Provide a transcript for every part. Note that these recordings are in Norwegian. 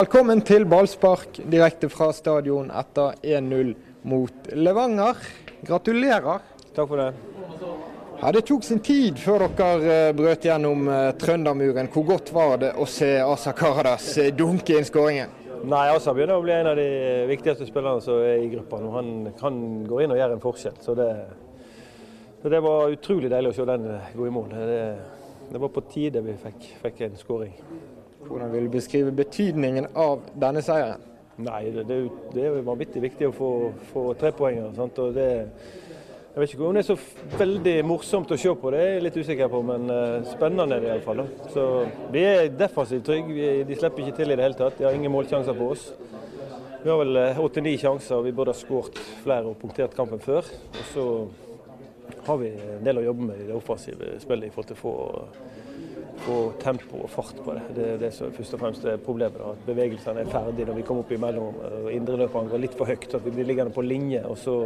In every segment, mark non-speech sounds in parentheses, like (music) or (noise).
Velkommen til ballspark direkte fra stadion etter 1-0 mot Levanger. Gratulerer. Takk for det. Ja, Det tok sin tid før dere eh, brøt gjennom eh, trøndermuren. Hvor godt var det å se Asa Karadas eh, dunke inn skåringen? Nei, Asa begynner å bli en av de viktigste spillerne som er i gruppa nå. Han kan gå inn og gjøre en forskjell. Så det, så det var utrolig deilig å se den gå i mål. Det, det var på tide vi fikk, fikk en skåring. Hvordan vil du beskrive betydningen av denne seieren? Nei, det, det, det er jo vanvittig viktig å få, få tre poeng. Sant? Og det, jeg vet ikke om det er så veldig morsomt å se på, det er jeg litt usikker på, men uh, spennende er det iallfall. Så vi er defensivt trygge. De slipper ikke til i det hele tatt. De har ingen målsjanser på oss. Vi har vel eh, åtte-ni uh, sjanser. Vi burde ha skåret flere og punktert kampen før. Og så har vi en del å jobbe med i det offensive spillet i forhold til å få få tempo og fart på det. Det er det som først og fremst er problemet. At bevegelsene er ferdige når vi kommer opp imellom. Indreløperne går litt for høyt, at vi blir liggende på linje. og så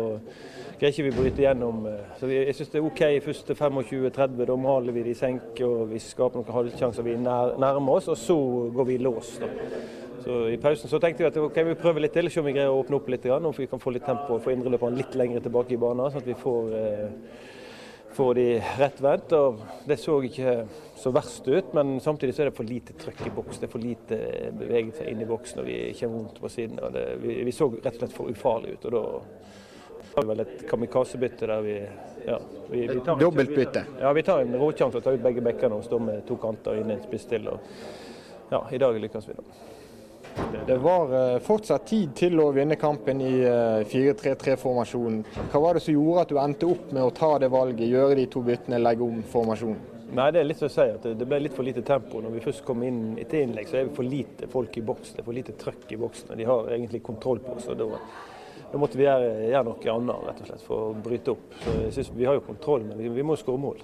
greier ikke vi å bryte gjennom. Så jeg syns det er OK første 25-30. Da maler vi de i senk og vi skaper noen halvsjanser. Vi nærmer oss, og så går vi i lås. da. Så I pausen så tenkte vi at okay, vi prøver litt til, se om vi greier å åpne opp litt. Om vi kan få litt tempo og få indreløperne litt lenger tilbake i banen. sånn at vi får eh, får de rettvendt. og Det så ikke så verst ut, men samtidig så er det for lite trøkk i boks. Det er for lite bevegelse inn i boksen og vi kommer vondt på siden. og det, vi, vi, så rett og slett for ufarlig ut. og da har vi vel et kamikazebytte der vi ja, vi, vi tar Dobbeltbytte? Ja, vi tar en råsjanse og tar ut begge bekkene og står med to kanter inn i en spiss til. og ja, I dag lykkes vi da. Det var eh, fortsatt tid til å vinne kampen i 4-3-3-formasjonen. Hva var det som gjorde at du endte opp med å ta det valget, gjøre de to byttene, legge om formasjonen? Nei, Det er litt som jeg sier, at det ble litt for lite tempo. Når vi først kom inn etter innlegg, så er vi for lite folk i boks. Det er for lite trøkk i boksen. De har egentlig kontroll på oss. og da, da måtte vi gjøre, gjøre, noe annet rett og slett, for å bryte opp. Så jeg synes Vi har jo kontroll, men vi, vi må skåre mål.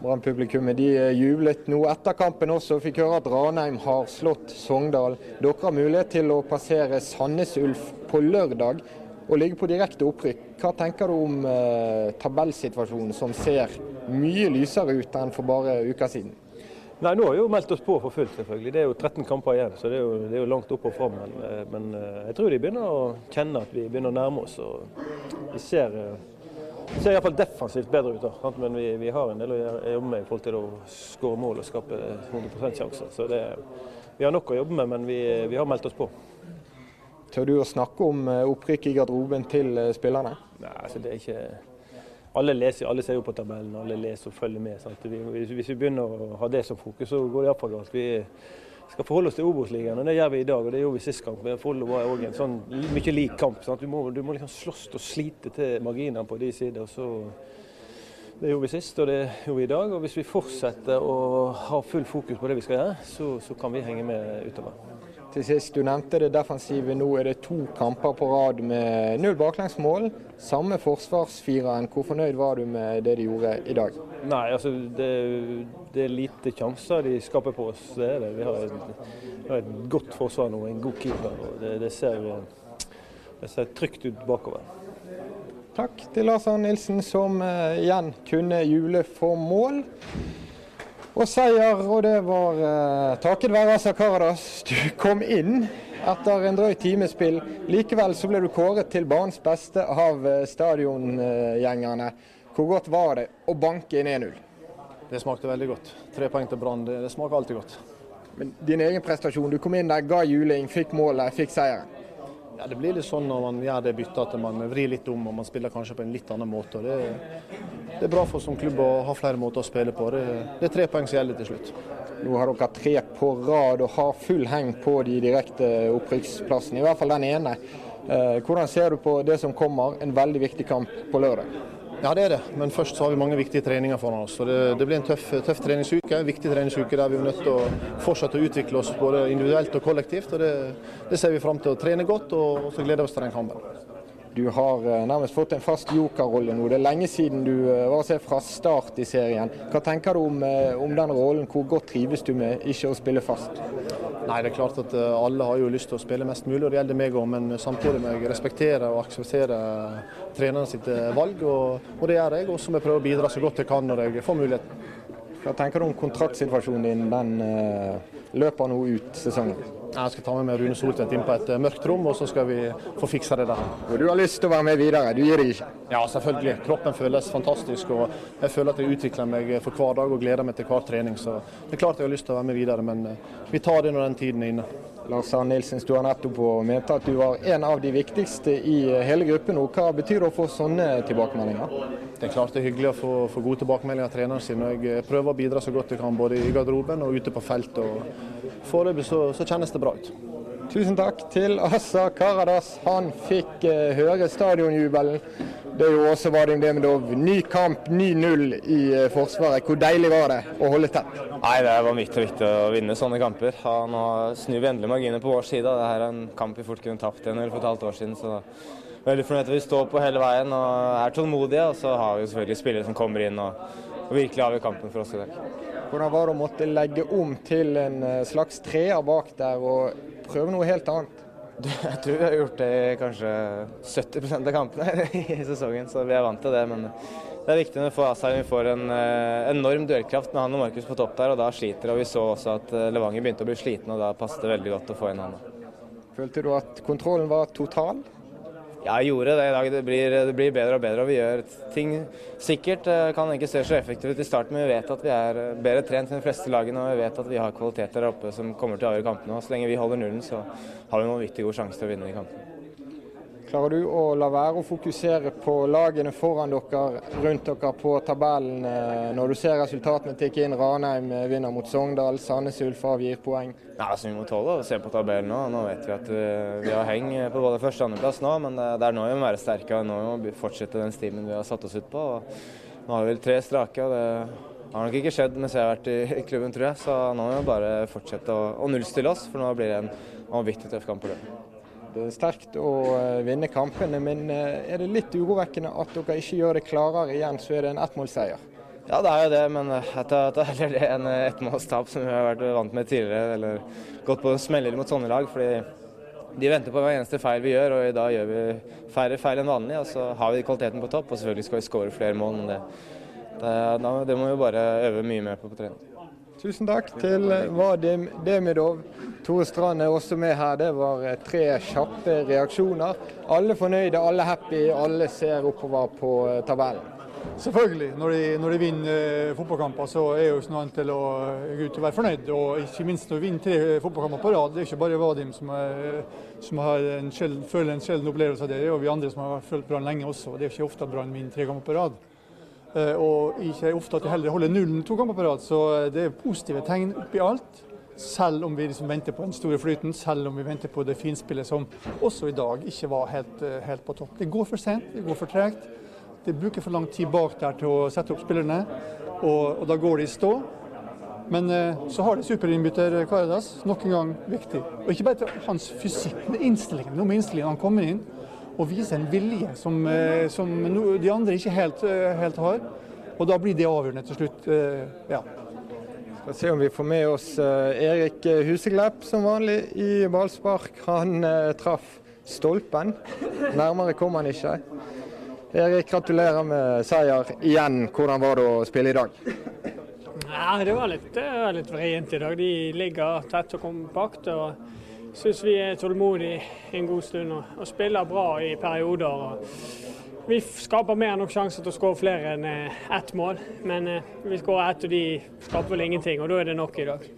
Brann-publikummet eh, jublet nå etter kampen også. Fikk høre at Ranheim har slått Sogndal. Dere har mulighet til å passere Sandnes Ulf på lørdag og ligge på direkte opprykk. Hva tenker du om eh, tabellsituasjonen som ser mye lysere ut enn for bare uker siden? Nei, Nå har vi jo meldt oss på for fullt, selvfølgelig. Det er jo 13 kamper igjen, så det er jo, det er jo langt opp og fram. Men, eh, men, eh, jeg tror de begynner å kjenne at vi begynner å nærme oss. og Vi ser det ser iallfall defensivt bedre ut, da, men vi, vi, har en del å jobbe med i forhold til å skåre mål og skape 100% sjanser. Så det, vi har nok å jobbe med, men vi, vi har meldt oss på. Tør du å snakke om eh, opprykk i garderoben til eh, spillerne? Nei, altså det er ikke... Alle, leser, alle ser jo på tabellen, alle leser og følger med. Vi, hvis vi begynner å ha det som fokus, så går det iallfall galt. Vi, skal forholde oss til Obos-ligaen. og Det gjør vi i dag, og det gjorde vi sist kamp. Follo var òg en sånn mye lik kamp. Du må, du må liksom slåss og slite til marginene på de sider. Så det gjorde vi sist, og det gjorde vi i dag. Og hvis vi fortsetter å ha full fokus på det vi skal gjøre, så, så kan vi henge med utover. Til sist, Du nevnte det defensive. Nå er det to kamper på rad med null baklengsmål. Samme forsvarsfireren. Hvor fornøyd var du med det de gjorde i dag? Nei, altså det, det er lite sjanser de skaper på oss. Det er det. Vi har et, vi har et godt forsvar nå, en god keeper. og Det, det, ser, det ser, trygt ut bakover. Takk til Lars Arne Nilsen, som uh, igjen kunne jule for mål og seier, og det var eh, takket være Asa Karadas. Du kom inn etter en drøy times spill. Likevel så ble du kåret til banens beste av uh, stadiongjengerne. Hvor godt var det å banke inn 1-0? Det smakte veldig godt. Tre poeng til Brann, det, det smaker alltid godt. Men din egen prestasjon, du kom inn der, ga juling, fikk målet, fikk seieren. Ja, Det blir litt sånn når man gjør det byttet at man vrir litt om og man spiller kanskje på en litt annen måte. Det, det, er bra for som klubb å ha flere måter å spille på. Det, det er tre poeng som gjelder til slutt. Nå har dere tre på rad og har full heng på de direkte opprykksplassene, i hvert fall den ene. Eh, hvordan ser du på det som kommer, en veldig viktig kamp på lørdag? Ja, det er det. Men først så har vi mange viktige treninger foran oss. Så det, det blir en tøff, tøff treningsuke. En viktig treningsuke der vi er nødt til å fortsette å utvikle oss både individuelt og kollektivt. og Det, det ser vi fram til å trene godt, og så gleder vi oss til den kampen. Du har eh, nærmest fått en fast jokerrolle nå. Det er lenge siden du eh, var se fra start i serien. Hva tenker du om, eh, om den rollen? Hvor godt trives du med ikke å spille fast? Nei, det er klart at Alle har jo lyst til å spille mest mulig, og det gjelder meg òg. Men samtidig må jeg respektere og akseptere treneren sitt valg, og, og det gjør jeg. Og så må jeg prøve å bidra så godt jeg kan når jeg får muligheten. Hva tenker du om kontraktsituasjonen din? Den løper nå ut sesongen? Jeg skal ta med meg Rune Soltvedt inn på et mørkt rom, og så skal vi få fiksa det der. Og du har lyst til å være med videre, du gir deg ikke? Ja, selvfølgelig. Kroppen føles fantastisk, og jeg føler at jeg utvikler meg for hver dag og gleder meg til hver trening. Så det er klart jeg har lyst til å være med videre, men vi tar det når den tiden er inne. Lars Arne Nilsen sto nettopp og at du var en av de viktigste i hele gruppen. Og Hva betyr det å få sånne tilbakemeldinger? Det er klart det er hyggelig å få, få gode tilbakemeldinger av treneren sin. og Jeg prøver å bidra så godt jeg kan både i garderoben og ute på feltet. og Foreløpig så, så, kjennes det bra ut. Tusen takk til Asa Karadas. Han fikk eh, høre stadionjubelen. Det er jo også Vadim Demidov. Ny kamp, ny null i eh, Forsvaret. Hvor deilig var det å holde tett? Nei, Det er vanvittig viktig å vinne sånne kamper. Ja, nå snur vi endelig marginer på vår side. Dette er en kamp vi fort kunne tapt igjen for et halvt år siden. så Veldig fornøyd at vi står på hele veien og er tålmodige. Og så har vi selvfølgelig spillere som kommer inn og, og virkelig avgjør kampen for oss i dag. Hvordan var det å måtte legge om til en eh, slags treer bak der og prøve noe helt annet? Jeg tror vi har gjort det i kanskje 70% av kampene (laughs) i sesongen, så vi er vant til det. Men det er viktig når vi får Asheim. Vi får en eh, enorm duellkraft med han og Markus på topp der, og da sliter og Vi så også at eh, Levanger begynte å bli sliten, og da passet det veldig godt å få inn han. Følte du at kontrollen var total? Ja, jeg gjorde det i dag. Det blir, det blir, bedre og bedre. og Vi gjør ting sikkert. Eh, kan ikke se så effektivt ut i starten, men vi vet at vi er bedre trent enn de fleste lagene. Og vi vet at vi har kvaliteter der oppe som kommer til å avgjøre kampene. Og så lenge vi holder nullen, så har vi en vanvittig god sjanse til å vinne de kampene. Klarer du å la være å fokusere på lagene foran dere, rundt dere på tabellen, eh, når du ser resultatene tikke inn? Ranheim eh, vinner mot Sogndal, Sandnes Ulf avgir poeng. Nei, altså Vi må tåle å se på tabellen nå. Nå vet vi at eh, vi har heng på både første og andreplass nå, men det er nå vi må være sterke. og Nå vi fortsette den stimen vi har satt oss ut på. Nå har vi vel tre strake. og det har nok ikke skjedd mens jeg har vært i klubben, tror jeg. Så nå må vi bare fortsette å, å nullstille oss, for nå blir det en vanvittig tøff kamp på lørdag. Er sterkt å eh, vinne kampene, men eh, er det litt urovekkende at dere ikke gjør det klarere igjen, så er det en ettmålsseier? Ja, det er jo det, men (laughs) det er en ettmålstap, som vi har vært vant med tidligere. Eller gått på smeller mot sånne lag. fordi de venter på hver eneste feil vi gjør, og i dag gjør vi færre feil enn vanlig. Og så har vi kvaliteten på topp, og selvfølgelig skal vi skåre flere mål. Men det, det, det må vi bare øve mye mer på på trening. Tusen takk til Vadim Demidov. Tore Strand er også med her. Det var eh, tre kjappe reaksjoner. Alle fornøyde, alle happy, alle ser oppover på eh, tabellen. Selvfølgelig. Når de, når de vinner eh, fotballkamper, så er jo noe til å ut og være fornøyd. Og ikke minst når de vinner tre fotballkamper på rad. Det er ikke bare Vadim som, er, som en sjelden, føler en sjelden opplevelse av det. Det er jo vi andre som har følt Brann lenge også. Det er ikke ofte Brann vinner tre kamper på rad. Eh, og ikke ofte at de heller holder nullen to ganger på rad. Så eh, det er positive tegn oppi alt. Selv om vi liksom venter på den store flyten, selv om vi venter på det finspillet som også i dag ikke var helt, eh, helt på topp. Det går for sent, det går for tregt. Det bruker for lang tid bak der til å sette opp spillerne, og, og da går det i stå. Men så har de superinnbytter Karadas, nok en gang viktig. Og ikke bare til hans fysikk, men innstillingen. Noe med innstillingen han kommer inn og vise en vilje som, eh, som de andre ikke helt, eh, helt, har. Og da blir det avgjørende til slutt. Eh, ja. Skal se om vi får med oss Erik Huseglepp som vanlig i ballspark. Han traff stolpen. Nærmere kom han ikke. Erik, gratulerer med seier igjen. Hvordan var det å spille i dag? Ja, det var litt, litt vrient i dag. De ligger tett og kompakt. og syns vi er tålmodige en god stund og, og spiller bra i perioder. vi skaper mer enn nok sjanser til å skåre flere enn eh, ett mål, men eh, vi skårer ett, og de skaper vel ingenting. og Da er det nok i dag.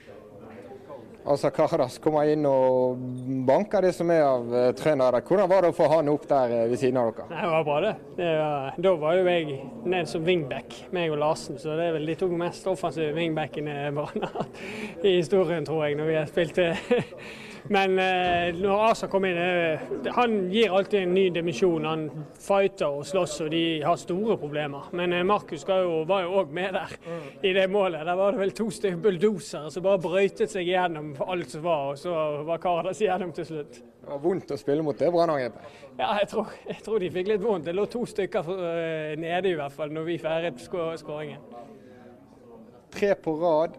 Altså Karas kommer inn og banker det som er av uh, trenere. Hvordan var det å få han opp der ved siden av dere? Det var bra, det. det var, da var jo jeg ned som wingback, meg og Larsen. Så det er vel de to mest offensive wingbackene i (laughs) historien, tror jeg, når vi har spilt (laughs) Men eh, når Asa kom inn, eh, han gir alltid en ny dimensjon. Han fighter og slåss, og de har store problemer. Men eh, Markus var jo òg med der i det målet. Der var det vel to stykker bulldosere som bare brøytet seg gjennom alt som var, og så var Karadas igjennom til slutt. Det var vondt å spille mot det brannangrepet? Ja, jeg tror, jeg tror, de fikk litt vondt. Det lå to stykker nede i hvert fall når vi feiret skåringen. Tre på rad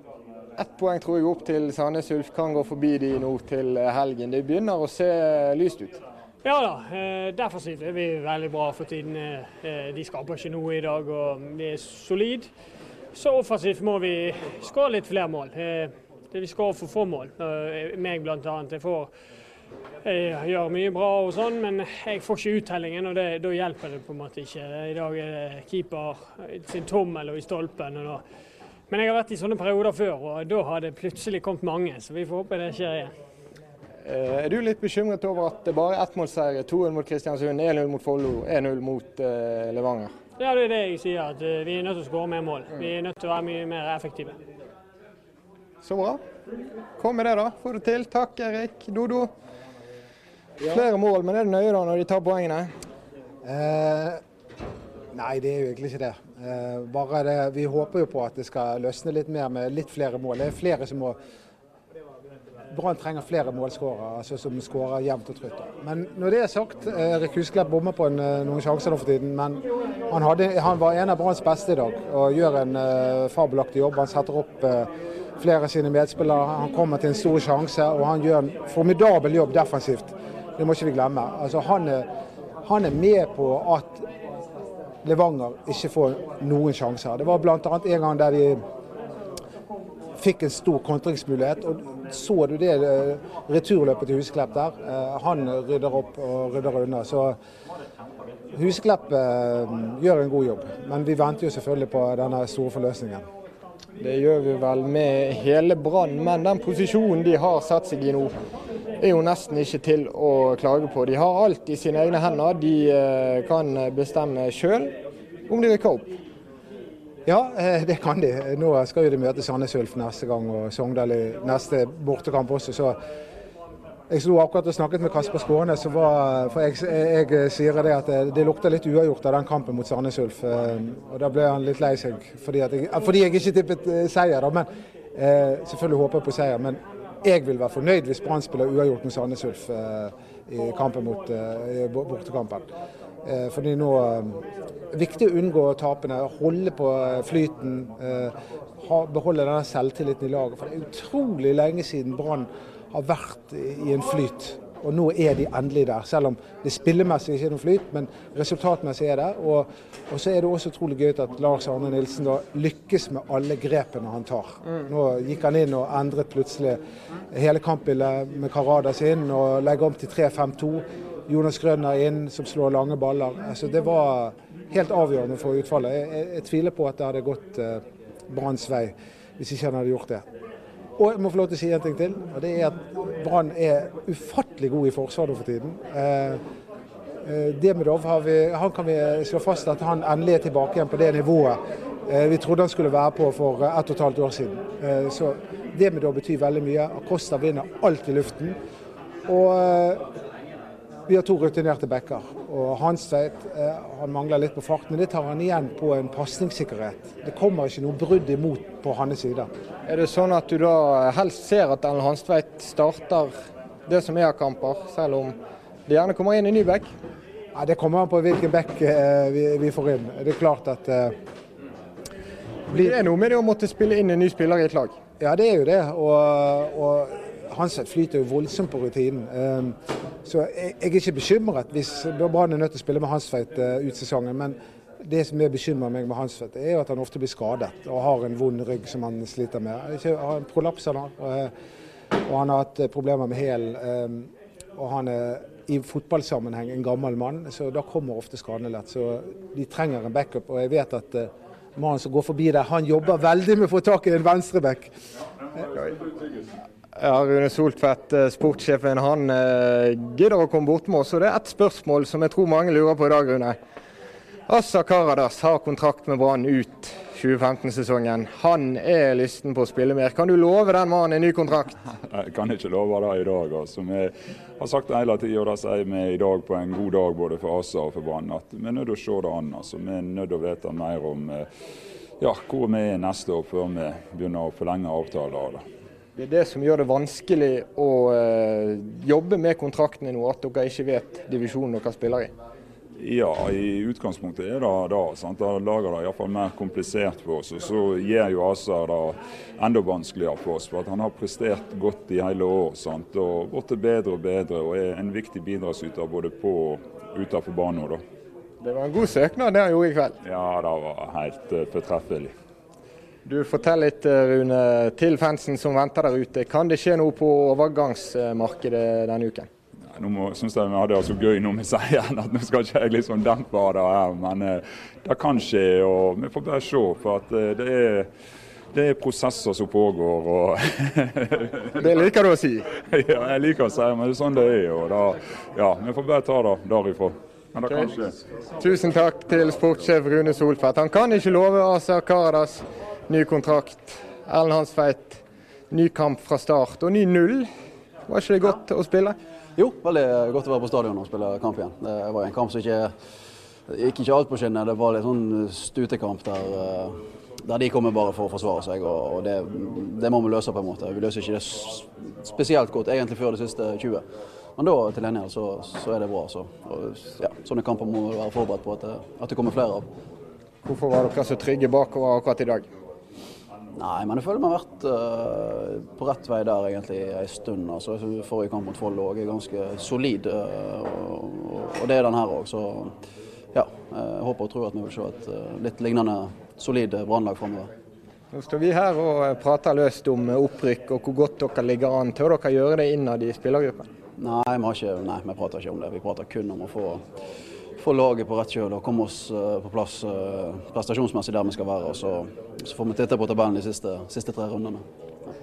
ett poeng tror jeg opp til Sandnes Ulf kan gå forbi de nå til helgen. Det begynner å se lyst ut. Ja da, derfor defensivt er vi veldig bra for tiden. Eh, de skaper ikke noe i dag og vi er solide. Så offensivt må vi skåre litt flere mål. Eh, Vi skårer for få mål. Meg bl.a. Jeg jeg gjør mye bra og sånn, men jeg får ikke uttellingen, og det, da hjelper det på en måte ikke. I dag er det keeper sin tommel og i stolpen. Og da. Men jeg har vært i sånne perioder før, og da har det plutselig kommet mange. Så vi får håpe det skjer igjen. Eh, er du litt bekymret over at det bare er ettmålsseire? 2-0 mot Kristiansund, 1-0 mot Follo, 1-0 mot uh, Levanger? Ja, det er det jeg sier. at uh, Vi er nødt til å skåre mer mål. Vi er nødt til å være mye mer effektive. Så bra. Kom med det, da. Få det til. Takk, Erik. Dodo. Flere mål, men er det nøye da når de tar poengene? Eh, nei, det er jo egentlig ikke det. Eh, bare det. Vi håper jo på at det skal løsne litt mer med litt flere mål. Det er flere som må Brann trenger flere målskårere altså som skårer jevnt og trutt. Men når det er sagt, Erik Husklepp bommer på en, eh, noen sjanser nå for tiden. Men han, hadde, han, var en av Branns beste i dag og gjør en uh, fabelaktig jobb. Han setter opp uh, flere av sine medspillere. Han kommer til en stor sjanse og han gjør en formidabel jobb defensivt. Det må ikke vi glemme. Altså, han, er, han er med på at Levanger ikke får noen sjanser. Det var bl.a. en gang der de fikk en stor kontringsmulighet. og Så du det eh, returløpet til Husklepp der? Eh, han rydder opp og rydder unna. Så Husklepp eh, gjør en god jobb. Men vi venter jo selvfølgelig på denne store forløsningen. Det gjør vi vel med hele Brann, men den posisjonen de har satt seg i nå, er jo nesten ikke til å klage på. De har alt i sine egne hender. De kan bestemme sjøl om de rykker opp. Ja, eh, det kan de. Nå skal de møte Sandnes Ulf neste gang og Sogndal i neste bortekamp også. så jeg sto akkurat og snakket med Kasper Skåne, var, for jeg, jeg, jeg, sier det at det, det lukter litt uavgjort av den kampen mot Sandnes Ulf. Eh, og Da ble han litt lei seg fordi, jeg, fordi jeg ikke tippet eh, seier. Da. Men eh, selvfølgelig håper jeg på seier. Men jeg vil være fornøyd hvis Brann spiller uavgjort med Sandnes Ulf eh, i kampen mot eh, bortekampen. Eh, fordi nå er viktig å unngå tapene, holde på flyten. Eh, beholde denne selvtilliten i laget. For det er utrolig lenge siden Brann har vært i en flyt. Og nå er de endelig der. Selv om det spillemessig ikke er noen flyt, men resultatmessig er det. Og, og, så er det også utrolig gøy at Lars Arne Nilsen da lykkes med alle grepene han tar. Mm. Nå gikk han inn og endret plutselig hele kampbildet med Karadas inn og legger om til 3-5-2. Jonas Grønner inn, som slår lange baller. Altså, det var helt avgjørende for utfallet. Jeg, jeg, jeg tviler på at det hadde gått eh, Branns vei hvis ikke han hadde gjort det. Og jeg må få lov til å si en ting til. og det er at Brann er ufattelig god i forsvaret for tiden. Eh, eh, Demidov vi, han kan vi slå fast at han endelig er tilbake igjen på det nivået eh, vi trodde han skulle være på for ett og et halvt år siden. Eh, så Demidov betyr veldig mye. Acosta vinner alt i luften. Og eh, vi har to rutinerte backer. Og Hanstveit eh, han mangler litt på fart, men det tar han igjen på en pasningssikkerhet. Det kommer ikke noe brudd imot på hans side. Er det sånn at du da helst ser at Ellen Hanstveit starter det som er av kamper, selv om det gjerne kommer inn en ny back? Ja, det kommer an på hvilken back eh, vi, vi, får inn. Det er klart at eh, blir... Det er noe med det å måtte spille inn en ny spiller i et lag? Ja, det er jo det. og, og Hanseth flyter jo voldsomt på rutinen. Ehm, så jeg er ikke bekymret hvis Brann er nødt til å spille med Hansveit eh, ut sesongen. Men det som er bekymrer meg med Hansveit, er at han ofte blir skadet og har en vond rygg som han sliter med. Han har en prolaps og han har hatt eh, problemer med hæl. Ehm, og han er i fotballsammenheng en gammel mann, så da kommer ofte skadene lett. Så de trenger en backup. Og jeg vet at eh, mannen som går forbi der, han jobber veldig med å få tak i en venstreback. Ja, Rune Soltvedt, eh, sportssjefen, han eh, gidder å komme bort med oss. Og det er ett spørsmål som jeg tror mange lurer på i dag, Rune. Assa Karadas har kontrakt med Brann ut 2015-sesongen. Han er lysten på å spille mer. Kan du love den mannen en ny kontrakt? Jeg kan ikke love det i dag. Altså. Vi har sagt det hele tida, og det sier vi i dag på en god dag både for Assa og for Brann, at vi er nødt til å se det an. Altså. Vi er nødt til å vite mer om eh, ja, hvor vi er neste år før vi begynner å forlenge avtaler. Det er det som gjør det vanskelig å uh, jobbe med kontraktene nå, at dere ikke vet divisjonen dere spiller i? Ja, i utgangspunktet er det det. Sant? Det lager det iallfall mer komplisert for oss. Og så gjør jo Asa det enda vanskeligere for oss. For at han har prestert godt i hele år sant? og blitt bedre og bedre. Og er en viktig bidragsyter både på og utenfor banen. Da. Det var en god søknad det han gjorde i kveld? Ja, det var helt uh, fortreffelig. Du Fortell litt Rune, til fansen som venter der ute. Kan det skje noe på overgangsmarkedet denne uken? Nå synes jeg vi hadde det så gøy når vi sier at nå skal ikke jeg liksom dempe det her, men det kan skje. og Vi får bare se. for at det er det er prosesser som pågår. og (laughs) det liker du å si? ja, jeg liker å si men det er sånn det er. og da, ja, Vi får bare ta det derifra. Men det okay. Tusen takk til sportssjef Rune Solfert. Han kan ikke love Asa Karadas ny kontrakt. Erlend Hansveit, ny kamp fra start og ny null. Var ikke det godt å spille? Jo, veldig godt å være på stadion og spille kamp igjen. Det var en kamp som ikke gikk ikke alt på skinner. Det var litt sånn stutekamp der eh, der de kommer bare for å forsvare seg. og, det, det, må vi løse på en måte. Vi løser ikke det spesielt godt egentlig før de siste 20. Men da til gjengjeld så, så, er det bra. Så, og, ja, sånne kamper må være forberedt på at at det, kommer flere av. Hvorfor var dere så trygge bakover akkurat i dag? Nei, men jeg føler vi har vært uh, på rett vei der egentlig en stund. Altså, forrige kamp mot Follo er ganske solid, uh, og, og, det er den her òg. Så ja, jeg håper og tror at vi vil se et uh, litt lignende solid brannlag framover. Nå står vi her og prater løst om opprykk og hvor godt dere ligger an. Tør dere gjøre det innad i spillergruppen? Nei, vi, ikke, nei, vi prater ikke om det. Vi prater kun om å få, få laget på rett kjøl og komme oss uh, på plass uh, prestasjonsmessig der vi skal være. Og så, så får vi titte på tabellen de siste, siste tre rundene. Ja.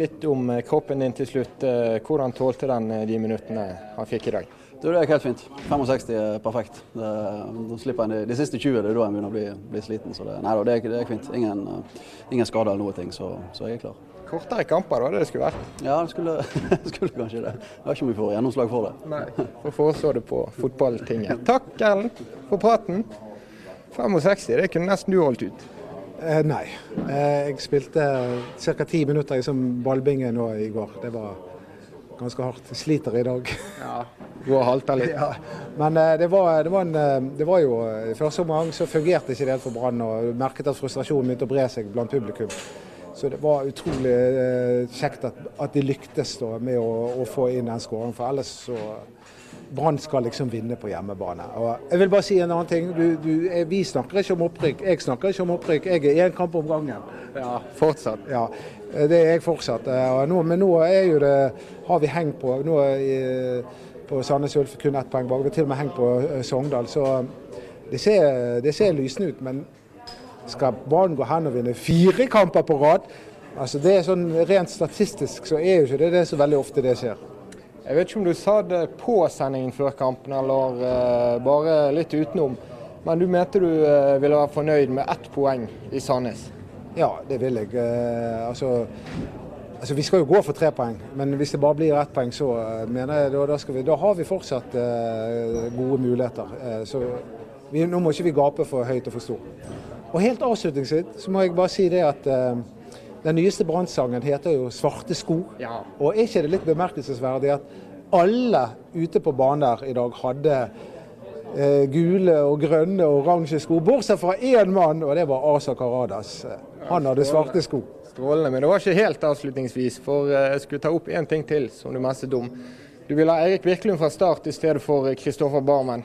Litt om eh, kroppen din til slutt. Hvordan tålte den de minuttene han fikk i dag? Du, det er helt fint. 65 er perfekt. Det, de, de, siste 20, det er da en begynner å bli, bli sliten. Så det, nei, det, er, det er fint. Ingen, ingen skader eller noe, ting, så, så, jeg er klar. Kortere kamper, da? Det skulle vært? Ja, det skulle, (laughs) skulle kanskje det. Jeg var ikke om vi får gjennomslag for det. Nei, Får foreslå det på fotballtinget. Takk, Erlend, for praten. 65, det kunne nesten du holdt ut. Eh, nei. Eh, jeg spilte ca. ti minutter i som ballbinge nå i går. Det var ganske hardt. Sliter i dag. Ja, Du har halta litt. (laughs) Ja. Men eh, det var, det, var en, eh, det var, jo eh, første omgang så fungerte ikke det helt for Brann. og Merket at frustrasjonen begynte å bre seg blant publikum. Så det var utrolig kjekt at, at de lyktes da, med å, å, få inn den skåringen. For ellers så Brann skal liksom vinne på hjemmebane. Og jeg vil bare si en annen ting. Du, du, vi snakker ikke om opprykk. Jeg snakker ikke om opprykk. Jeg er én kamp om gangen. Ja, fortsatt. Ja, Det er jeg fortsatt. Nå, men nå er jo det, har vi hengt på nå er, på Sandnes Ulf kun ett poeng bak. Vi har til og med hengt på eh, Sogndal. Så det ser, det ser lysende ut. Men skal Brann gå hen og vinne fire kamper på rad? Altså det er sånn Rent statistisk så er jo ikke det, det er så veldig ofte det skjer. Jeg vet ikke om du sa det på sendingen før kampen, eller uh, bare litt utenom. Men du mente du uh, ville være fornøyd med ett poeng i Sandnes? Ja, det vil jeg. Uh, altså, altså, Vi skal jo gå for tre poeng, men hvis det bare blir ett poeng, så mener jeg da, da, vi, da har vi fortsatt gode muligheter. så vi, Nå må ikke vi gape for høyt og for stort. Og helt avslutningsvis så må jeg bare si det at den nyeste brannsangen heter jo 'Svarte sko'. Ja. Og er ikke det litt bemerkelsesverdig at alle ute på banen der i dag hadde eh, gule og grønne og oransje sko, bortsett fra én mann, og det var Asa Karadas. Han hadde svarte sko. Strålende. Men det var ikke helt avslutningsvis, for eh, jeg skulle ta opp én ting til som du messet om. Du ville ha Eirik Virkelund fra start i stedet for Kristoffer Barmen.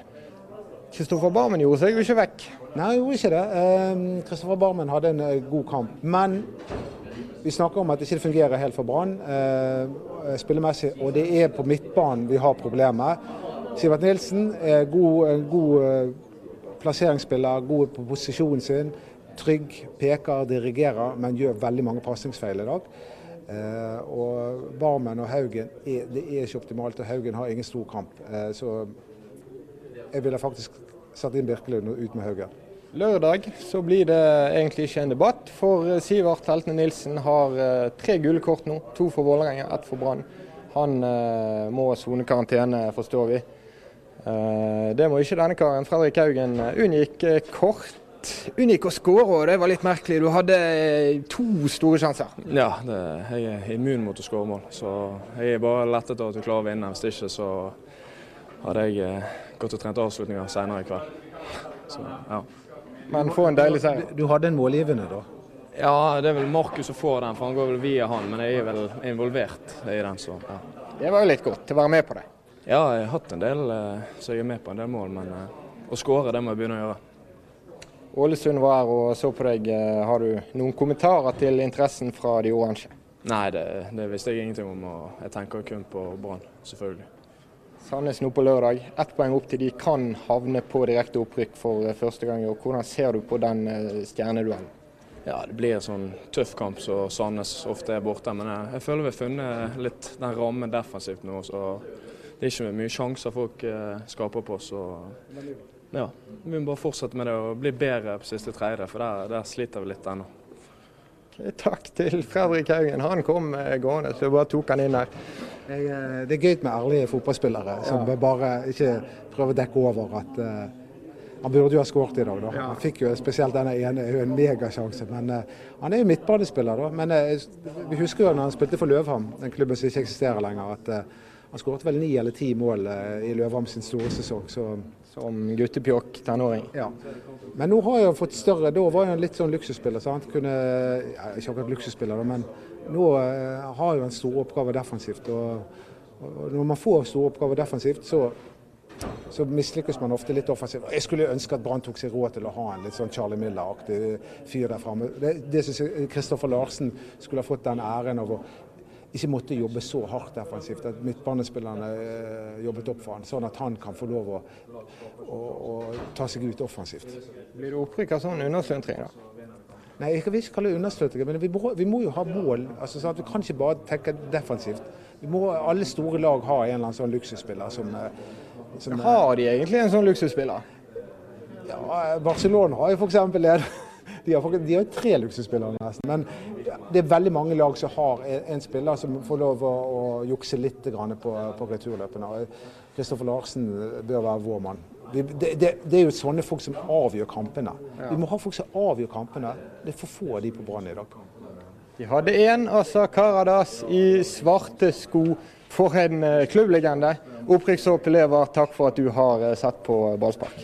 Kristoffer Barmen gjorde seg jo ikke vekk. Nei, jeg gjorde ikke det. Kristoffer ehm, Barmen hadde en eh, god kamp. Men vi snakker om at det ikke fungerer helt for Brann eh, spillemessig, og det er på midtbanen vi har problemet. Sivert Nilsen er god, god eh, plasseringsspiller, god på posisjonen sin. Trygg, peker, dirigerer, men gjør veldig mange pasningsfeil i dag. Eh, og Barmen og Haugen er, det er ikke optimalt, og Haugen har ingen stor kamp. Så jeg ville faktisk satt inn Birkelund ut med Haugen. Lørdag så blir det egentlig ikke en debatt, for eh, Sivert Heltene Nilsen har eh, tre gule kort nå. To for Vålerenga, ett for Brann. Han eh, må sone karantene, forstår vi. Eh, det må ikke denne karen. Fredrik Haugen unngikk kort. Unngikk å skåre, og det var litt merkelig. Du hadde to store sjanser. Ja, det, jeg er immun mot å skåre mål. Så jeg er bare lettet av at du klarer å vinne. Hvis ikke så hadde jeg gått og trent avslutninger senere i kveld. Så, ja. Men få en deilig seier. Du, du hadde en målgivende da? Ja, det er vel Markus som får den, for han går vel via han. Men jeg er vel involvert i den, så ja. Det var jo litt godt å være med på det. Ja, jeg har hatt en del, eh, så jeg er med på en del mål. Men eh, å skåre, det må jeg begynne å gjøre. Ålesund var her og så på deg. Eh, har du noen kommentarer til interessen fra de oransje? Nei, det, det visste jeg ingenting om. og Jeg tenker kun på Brann, selvfølgelig. Sandnes nå på lørdag. Ett poeng opp til de kan havne på direkte opprykk for eh, første gang. og Hvordan ser du på den eh, stjerneduellen? Ja, Det blir en sånn tøff kamp så Sandnes ofte er borte. Men jeg, føler vi har funnet litt den rammen defensivt nå. så Det er ikke mye sjanser folk eh, skaper på. oss. ja, Vi må bare fortsette med det og bli bedre på siste tredje, for der, der sliter vi litt ennå. (laughs) Takk til Fredrik Haugen. Han kom gående, så jeg bare tok han inn her. Eh, det er gøy med ærlige fotballspillere som ja. bare ikke prøver å dekke over at uh, han burde jo ha skåret i dag. da. Han fikk jo spesielt denne ene en megasjanse. Men uh, han er jo midtbanespiller, da. Men uh, vi husker jo når han spilte for Løvham, den klubben som ikke eksisterer lenger, at han skåret vel ni eller ti mål i Løvham sin store sesong. Så som guttepjokk tenåring. Ja. Men nå har han fått større. Da var han litt sånn luksusspiller. Så han kunne, ja, ikke akkurat luksusspiller, men nå uh, har han en store oppgaver defensivt. Og, og, når man får store oppgaver defensivt, så, så mislykkes man ofte litt offensivt. Jeg skulle ønske at Brann tok seg råd til å ha en litt sånn Charlie Miller-aktig fyr der framme. Det, det syns jeg Kristoffer Larsen skulle ha fått den æren av å ikke måtte jobbe så hardt defensivt. At midtbanespillerne eh, jobbet opp for han, sånn at han kan få lov å, å, å ta seg ut offensivt. Blir det opprykk av sånn understøtning, da? Nei, jeg vil ikke kalle det understøtning, men vi må, vi må, jo ha mål. Altså, sånn vi kan ikke bare tenke defensivt. Vi må, alle store lag ha en eller annen sånn luksusspiller som, eh, som Har de egentlig en sånn luksusspiller? Ja, Barcelona har jo f.eks. det. De har, de har tre luksusspillere nesten. Men det er veldig mange lag som har en, spiller som får lov å, å jukse litt på, på returløpene. Kristoffer Larsen bør være vår mann. Det, det, det, er jo sånne folk som avgjør kampene. Vi må ha folk som avgjør kampene. Det er for få av de på Brann i dag. De hadde én, altså Karadas, i svarte sko for en eh, klubblegende. Opprykkshåp elever, takk for at du har eh, sett på ballspark.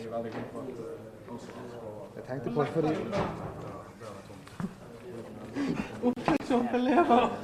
Jeg tenkte på fordi 웃겨 좀 할래요.